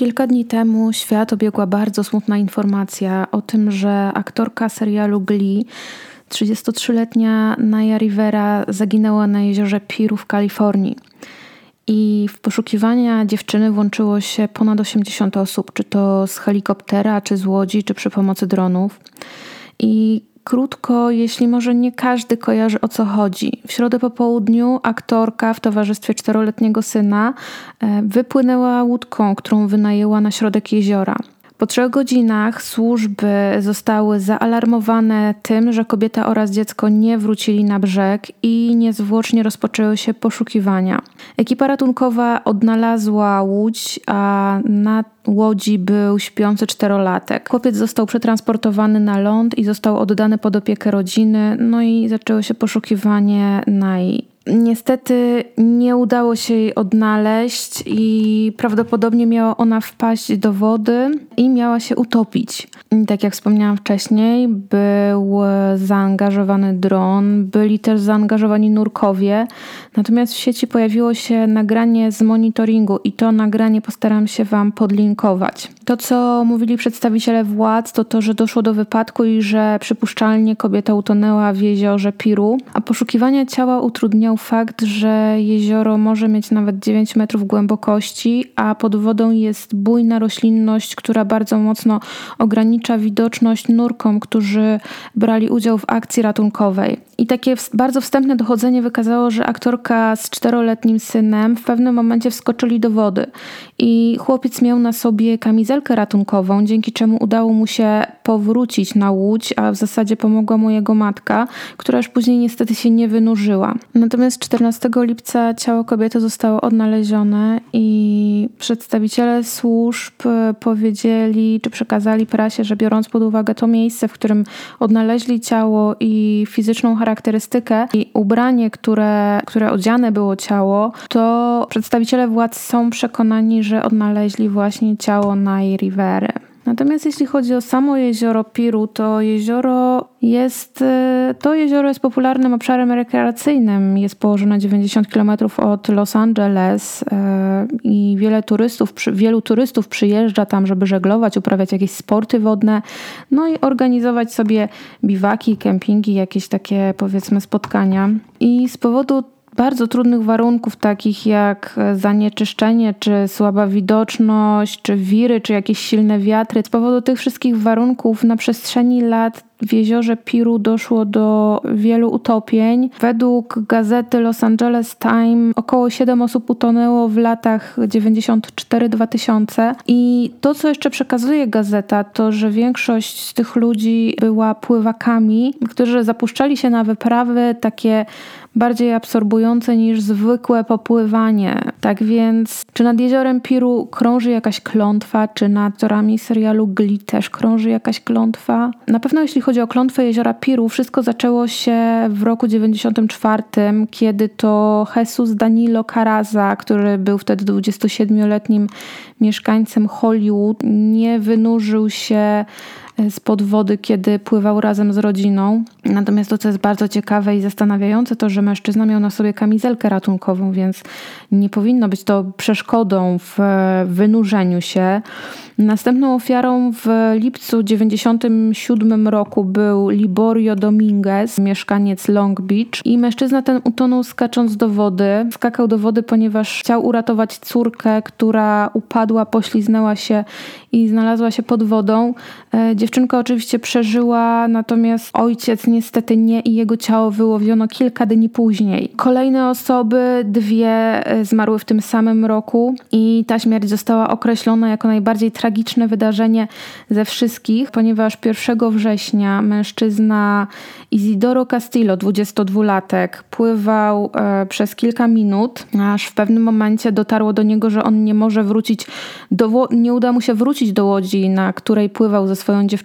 Kilka dni temu świat obiegła bardzo smutna informacja o tym, że aktorka serialu Glee, 33-letnia Naya Rivera, zaginęła na jeziorze Piru w Kalifornii. I w poszukiwania dziewczyny włączyło się ponad 80 osób, czy to z helikoptera, czy z łodzi, czy przy pomocy dronów. I Krótko, jeśli może nie każdy kojarzy o co chodzi. W środę po południu aktorka w towarzystwie czteroletniego syna e, wypłynęła łódką, którą wynajęła na środek jeziora. Po trzech godzinach służby zostały zaalarmowane tym, że kobieta oraz dziecko nie wrócili na brzeg i niezwłocznie rozpoczęły się poszukiwania. Ekipa ratunkowa odnalazła łódź, a na łodzi był śpiący czterolatek. Chłopiec został przetransportowany na ląd i został oddany pod opiekę rodziny, no i zaczęło się poszukiwanie naj Niestety nie udało się jej odnaleźć i prawdopodobnie miała ona wpaść do wody i miała się utopić. Tak jak wspomniałam wcześniej, był zaangażowany dron, byli też zaangażowani nurkowie, natomiast w sieci pojawiło się nagranie z monitoringu i to nagranie postaram się Wam podlinkować. To, co mówili przedstawiciele władz, to to, że doszło do wypadku i że przypuszczalnie kobieta utonęła w jeziorze Piru, a poszukiwania ciała fakt, że jezioro może mieć nawet 9 metrów głębokości, a pod wodą jest bujna roślinność, która bardzo mocno ogranicza widoczność nurkom, którzy brali udział w akcji ratunkowej. I takie bardzo wstępne dochodzenie wykazało, że aktorka z czteroletnim synem w pewnym momencie wskoczyli do wody i chłopiec miał na sobie kamizelkę ratunkową, dzięki czemu udało mu się powrócić na łódź, a w zasadzie pomogła mu jego matka, która już później niestety się nie wynurzyła. Natomiast 14 lipca ciało kobiety zostało odnalezione i przedstawiciele służb powiedzieli, czy przekazali prasie, że biorąc pod uwagę to miejsce, w którym odnaleźli ciało i fizyczną charakterystykę i ubranie, które, które odziane było ciało, to przedstawiciele władz są przekonani, że odnaleźli właśnie ciało Nai Rivery. Natomiast jeśli chodzi o samo jezioro Piru, to jezioro jest, e, to jezioro jest popularnym obszarem rekreacyjnym. Jest położone 90 km od Los Angeles e, i wiele turystów, wielu turystów przyjeżdża tam, żeby żeglować, uprawiać jakieś sporty wodne, no i organizować sobie biwaki, kempingi, jakieś takie powiedzmy spotkania. I z powodu bardzo trudnych warunków, takich jak zanieczyszczenie, czy słaba widoczność, czy wiry, czy jakieś silne wiatry. Z powodu tych wszystkich warunków na przestrzeni lat w jeziorze Piru doszło do wielu utopień. Według gazety Los Angeles Times około 7 osób utonęło w latach 94-2000 i to, co jeszcze przekazuje gazeta, to, że większość z tych ludzi była pływakami, którzy zapuszczali się na wyprawy takie bardziej absorbujące niż zwykłe popływanie. Tak więc, czy nad jeziorem Piru krąży jakaś klątwa, czy nad torami serialu Glee też krąży jakaś klątwa? Na pewno jeśli chodzi o klątwę jeziora Piru, wszystko zaczęło się w roku 94, kiedy to Jesus Danilo Caraza, który był wtedy 27-letnim mieszkańcem Hollywood, nie wynurzył się spod wody, kiedy pływał razem z rodziną. Natomiast to, co jest bardzo ciekawe i zastanawiające, to, że mężczyzna miał na sobie kamizelkę ratunkową, więc nie powinno być to przeszkodą w wynurzeniu się. Następną ofiarą w lipcu 1997 roku był Liborio Dominguez, mieszkaniec Long Beach. I mężczyzna ten utonął skacząc do wody. Skakał do wody, ponieważ chciał uratować córkę, która upadła, pośliznęła się i znalazła się pod wodą. E, dziewczynka oczywiście przeżyła, natomiast ojciec niestety nie i jego ciało wyłowiono kilka dni później. Kolejne osoby, dwie e, zmarły w tym samym roku i ta śmierć została określona jako najbardziej tragiczne wydarzenie ze wszystkich, ponieważ 1 września mężczyzna Isidoro Castillo, 22-latek, pływał e, przez kilka minut, aż w pewnym momencie dotarło do niego, że on nie może wrócić do nie uda mu się wrócić do łodzi, na której pływał ze swoją dziewczyną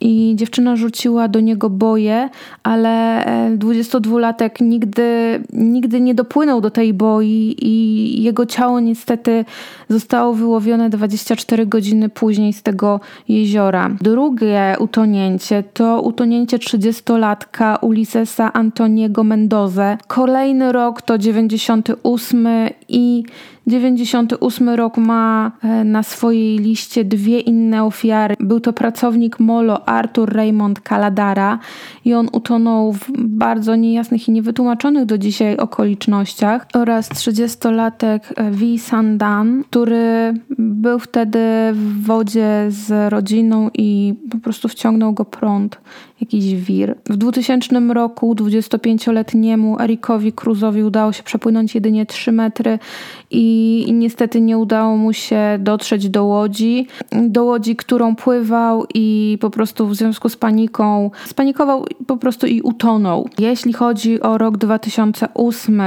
i dziewczyna rzuciła do niego boje, ale 22-latek e, nigdy, nigdy nie dopłynął do tej boi i jego ciało niestety zostało wyłowione 24 godziny później z tego jeziora. Drugie utonięcie to utonięcie 30-latka Ulisesa Antoniego Mendoze. Kolejny rok to 98 i 98 rok ma e, na swojej liście dwie inne ofiary. Był to pracownik Molo Arthur Raymond Caladara i on utonął w bardzo niejasnych i niewytłumaczonych do dzisiaj okolicznościach oraz 30-latek V. Sandan, który był wtedy w wodzie z rodziną i po prostu wciągnął go prąd, jakiś wir. W 2000 roku 25-letniemu Erikowi Cruzowi udało się przepłynąć jedynie 3 metry i, i niestety nie udało mu się dotrzeć do łodzi, do łodzi, którą pływał i po prostu w związku z paniką spanikował po prostu i utonął. Jeśli chodzi o rok 2008,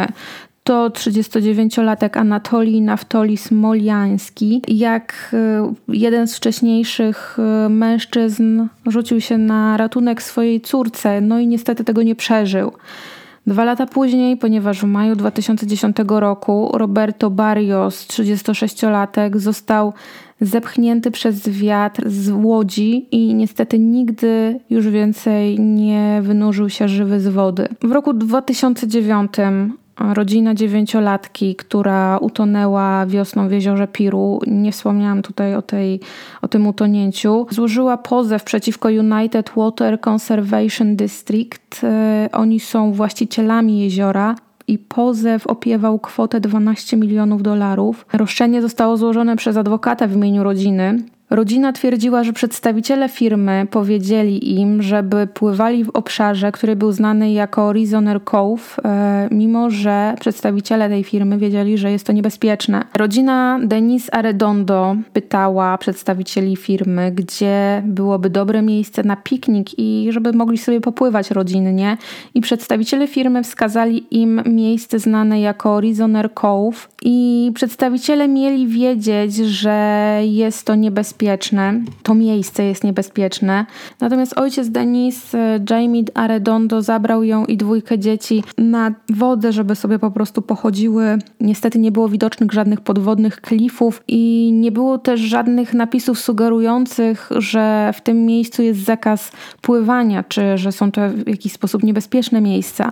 to 39-latek Anatolii Naftoli Smoliański. Jak e, jeden z wcześniejszych e, mężczyzn rzucił się na ratunek swojej córce, no i niestety tego nie przeżył. Dwa lata później, ponieważ w maju 2010 roku Roberto Barrios, 36-latek, został zepchnięty przez wiatr z łodzi i niestety nigdy już więcej nie wynurzył się żywy z wody. W roku 2009 rodzina dziewięciolatki, która utonęła wiosną w jeziorze Piru, nie wspomniałam tutaj o, tej, o tym utonięciu, złożyła pozew przeciwko United Water Conservation District. E, oni są właścicielami jeziora i pozew opiewał kwotę 12 milionów dolarów. Roszczenie zostało złożone przez adwokata w imieniu rodziny. Rodzina twierdziła, że przedstawiciele firmy powiedzieli im, żeby pływali w obszarze, który był znany jako Rizoner Cove, e, mimo że przedstawiciele tej firmy wiedzieli, że jest to niebezpieczne. Rodzina Denis Arredondo pytała przedstawicieli firmy, gdzie byłoby dobre miejsce na piknik i żeby mogli sobie popływać rodzinnie. I przedstawiciele firmy wskazali im miejsce znane jako Rizoner Cove i przedstawiciele mieli wiedzieć, że jest to niebezpieczne to miejsce jest niebezpieczne. Natomiast ojciec Denis, e, Jamie Arredondo, zabrał ją i dwójkę dzieci na wodę, żeby sobie po prostu pochodziły. Niestety nie było widocznych żadnych podwodnych klifów i nie było też żadnych napisów sugerujących, że w tym miejscu jest zakaz pływania, czy że są to w jakiś sposób niebezpieczne miejsca.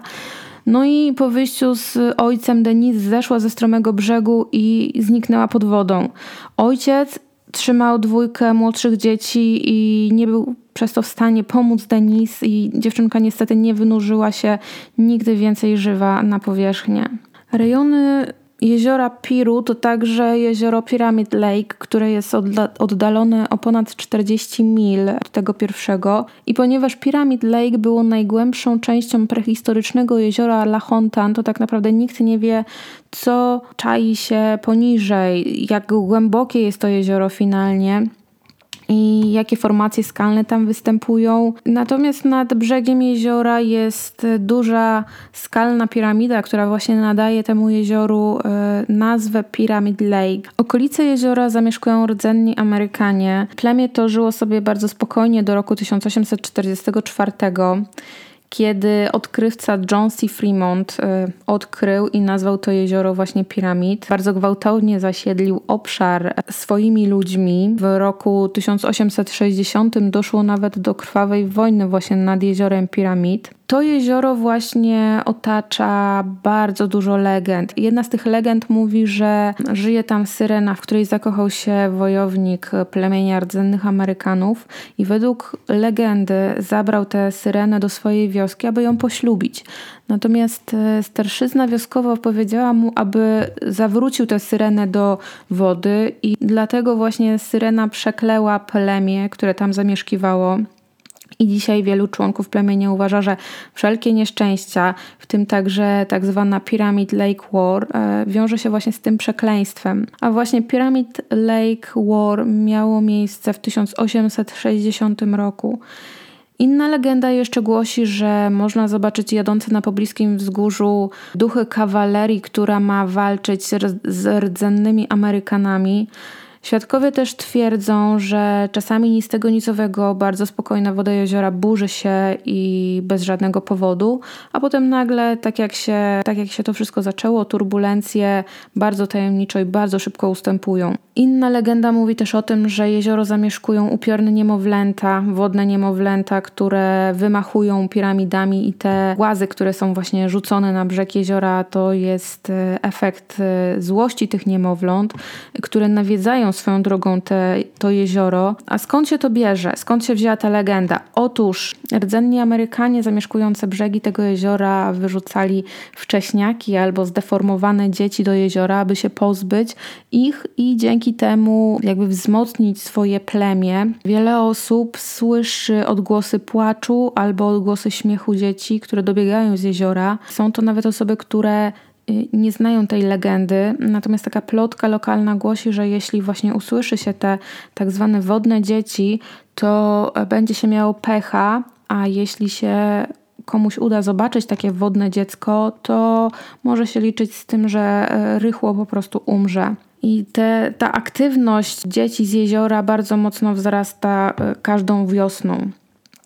No i po wyjściu z ojcem Denis zeszła ze stromego brzegu i zniknęła pod wodą. Ojciec trzymał dwójkę młodszych dzieci i nie był przez to w stanie pomóc Denis i dziewczynka niestety nie wynurzyła się nigdy więcej żywa na powierzchnię. Rejony Jeziora Piru to także jezioro Pyramid Lake, które jest oddalone o ponad 40 mil od tego pierwszego. I ponieważ Pyramid Lake było najgłębszą częścią prehistorycznego jeziora La Hontan, to tak naprawdę nikt nie wie, co czai się poniżej, jak głębokie jest to jezioro finalnie i jakie formacje skalne tam występują. Natomiast nad brzegiem jeziora jest duża skalna piramida, która właśnie nadaje temu jezioru e, nazwę Pyramid Lake. Okolice jeziora zamieszkują rdzenni Amerykanie. Plemię to żyło sobie bardzo spokojnie do roku 1844 kiedy odkrywca John C. Fremont y, odkrył i nazwał to jezioro właśnie Piramid. Bardzo gwałtownie zasiedlił obszar swoimi ludźmi. W roku 1860 doszło nawet do krwawej wojny właśnie nad jeziorem Piramid. To jezioro właśnie otacza bardzo dużo legend. Jedna z tych legend mówi, że żyje tam syrena, w której zakochał się wojownik plemienia rdzennych Amerykanów i według legendy zabrał tę syrenę do swojej wioski, aby ją poślubić. Natomiast e, starszyzna wioskowa powiedziała mu, aby zawrócił tę syrenę do wody i dlatego właśnie syrena przekleła plemię, które tam zamieszkiwało i dzisiaj wielu członków plemienia uważa, że wszelkie nieszczęścia, w tym także tak zwana Pyramid Lake War, e, wiąże się właśnie z tym przekleństwem. A właśnie Pyramid Lake War miało miejsce w 1860 roku. Inna legenda jeszcze głosi, że można zobaczyć jadące na pobliskim wzgórzu duchy kawalerii, która ma walczyć z rdzennymi Amerykanami. Świadkowie też twierdzą, że czasami nic tego nicowego, bardzo spokojna woda jeziora burzy się i bez żadnego powodu, a potem nagle, tak jak się, tak jak się to wszystko zaczęło, turbulencje bardzo tajemniczo i bardzo szybko ustępują. Inna legenda mówi też o tym, że jezioro zamieszkują upiorne niemowlęta, wodne niemowlęta, które wymachują piramidami i te głazy, które są właśnie rzucone na brzeg jeziora, to jest e, efekt e, złości tych niemowląt, które nawiedzają swoją drogą te, to jezioro. A skąd się to bierze? Skąd się wzięła ta legenda? Otóż rdzenni Amerykanie zamieszkujący brzegi tego jeziora wyrzucali wcześniaki albo zdeformowane dzieci do jeziora, aby się pozbyć ich i dzięki temu jakby wzmocnić swoje plemię. Wiele osób słyszy odgłosy płaczu albo odgłosy śmiechu dzieci, które dobiegają z jeziora. Są to nawet osoby, które y, nie znają tej legendy, natomiast taka plotka lokalna głosi, że jeśli właśnie usłyszy się te tak zwane wodne dzieci, to będzie się miało pecha, a jeśli się komuś uda zobaczyć takie wodne dziecko, to może się liczyć z tym, że e, rychło po prostu umrze. I te, ta aktywność dzieci z jeziora bardzo mocno wzrasta e, każdą wiosną.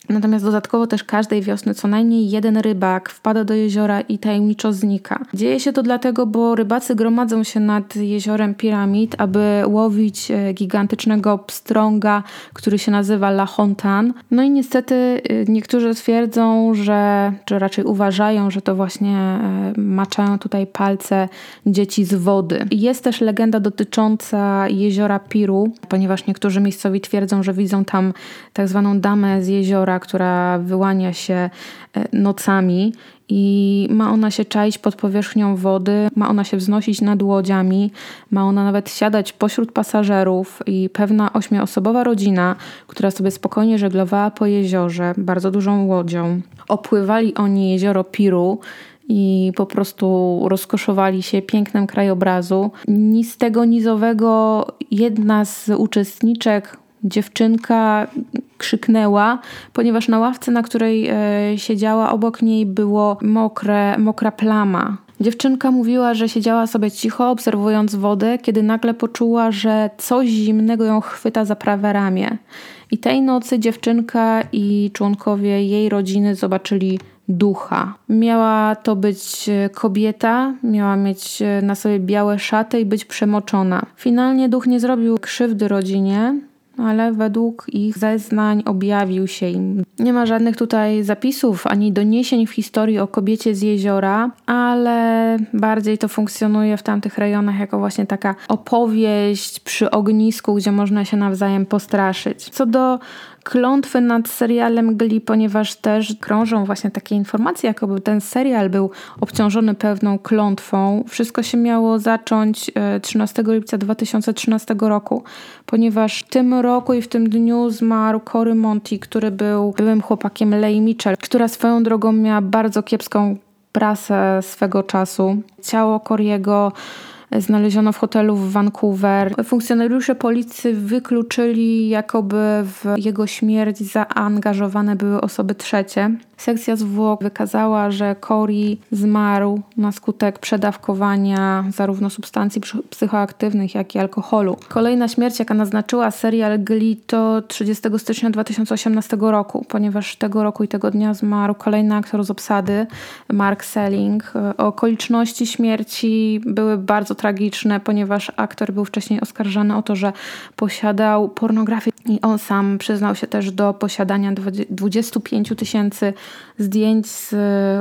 Natomiast dodatkowo też każdej wiosny co najmniej jeden rybak wpada do jeziora i tajemniczo znika. Dzieje się to dlatego, bo rybacy gromadzą się nad jeziorem Piramid, aby łowić e, gigantycznego pstrąga, który się nazywa La Hontan. No i niestety e, niektórzy twierdzą, że, czy raczej uważają, że to właśnie e, maczają tutaj palce dzieci z wody. Jest też legenda dotycząca jeziora Piru, ponieważ niektórzy miejscowi twierdzą, że widzą tam tak zwaną damę z jeziora, która wyłania się e, nocami i ma ona się czaić pod powierzchnią wody, ma ona się wznosić nad łodziami, ma ona nawet siadać pośród pasażerów i pewna ośmioosobowa rodzina, która sobie spokojnie żeglowała po jeziorze bardzo dużą łodzią. Opływali oni jezioro Piru i po prostu rozkoszowali się pięknem krajobrazu. Ni z tego nizowego jedna z uczestniczek dziewczynka krzyknęła, ponieważ na ławce, na której e, siedziała, obok niej było mokre, mokra plama. Dziewczynka mówiła, że siedziała sobie cicho, obserwując wodę, kiedy nagle poczuła, że coś zimnego ją chwyta za prawe ramię. I tej nocy dziewczynka i członkowie jej rodziny zobaczyli ducha. Miała to być e, kobieta, miała mieć e, na sobie białe szaty i być przemoczona. Finalnie duch nie zrobił krzywdy rodzinie, ale według ich zeznań objawił się im. Nie ma żadnych tutaj zapisów ani doniesień w historii o kobiecie z jeziora, ale bardziej to funkcjonuje w tamtych rejonach jako właśnie taka opowieść przy ognisku, gdzie można się nawzajem postraszyć. Co do klątwy nad serialem Glee, ponieważ też krążą właśnie takie informacje, jakoby ten serial był obciążony pewną klątwą. Wszystko się miało zacząć 13 e, lipca 2013 roku, ponieważ w tym roku i w tym dniu zmarł Cory Monty, który był byłym chłopakiem Leigh Mitchell, która swoją drogą miała bardzo kiepską prasę swego czasu. Ciało Coriego znaleziono w hotelu w Vancouver. Funkcjonariusze policji wykluczyli, jakoby w jego śmierć zaangażowane były osoby trzecie. Sekcja zwłok wykazała, że Corey zmarł na skutek przedawkowania zarówno substancji psychoaktywnych, jak i alkoholu. Kolejna śmierć, jaka naznaczyła serial Glee, to 30 stycznia 2018 roku, ponieważ tego roku i tego dnia zmarł kolejny aktor z obsady, Mark Selling. Okoliczności śmierci były bardzo tragiczne, ponieważ aktor był wcześniej oskarżany o to, że posiadał pornografię i on sam przyznał się też do posiadania 25 tysięcy zdjęć z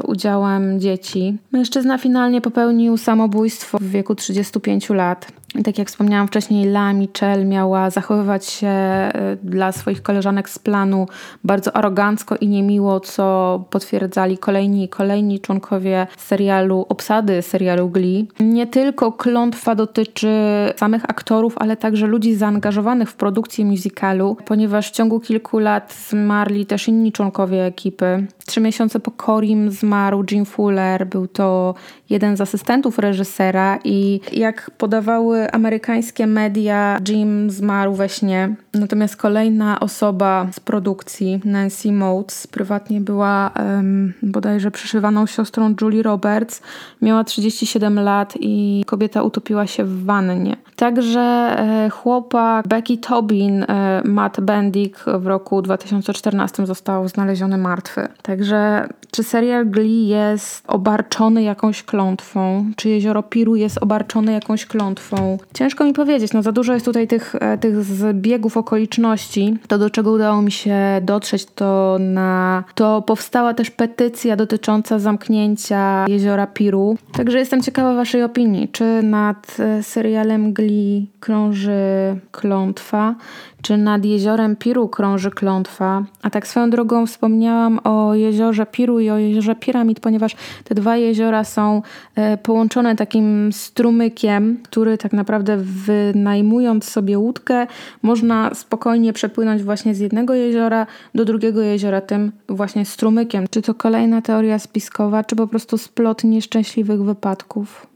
udziałem dzieci. Mężczyzna finalnie popełnił samobójstwo w wieku 35 lat. Tak jak wspomniałam wcześniej, La Michelle miała zachowywać się e, dla swoich koleżanek z planu bardzo arogancko i niemiło, co potwierdzali kolejni i kolejni członkowie serialu, obsady serialu Glee. Nie tylko klątwa dotyczy samych aktorów, ale także ludzi zaangażowanych w produkcję musicalu, ponieważ w ciągu kilku lat zmarli też inni członkowie ekipy. Trzy miesiące po Corim zmarł Jim Fuller, był to jeden z asystentów reżysera i jak podawały amerykańskie media, Jim zmarł we śnie. Natomiast kolejna osoba z produkcji, Nancy Motes, prywatnie była um, bodajże przyszywaną siostrą Julie Roberts. Miała 37 lat i kobieta utopiła się w wannie. Także e, chłopak Becky Tobin, e, Matt Bendick w roku 2014 został znaleziony martwy. Tak Także czy serial Glee jest obarczony jakąś klątwą? Czy jezioro Piru jest obarczone jakąś klątwą? Ciężko mi powiedzieć, no za dużo jest tutaj tych, e, tych zbiegów okoliczności. To, do czego udało mi się dotrzeć, to na to powstała też petycja dotycząca zamknięcia jeziora Piru. Także jestem ciekawa waszej opinii. Czy nad e, serialem Glee krąży klątwa? Czy nad jeziorem Piru krąży klątwa? A tak swoją drogą wspomniałam o jeziorze Piru i o jeziorze Piramid, ponieważ te dwa jeziora są e, połączone takim strumykiem, który tak naprawdę wynajmując sobie łódkę, można spokojnie przepłynąć właśnie z jednego jeziora do drugiego jeziora tym właśnie strumykiem. Czy to kolejna teoria spiskowa, czy po prostu splot nieszczęśliwych wypadków?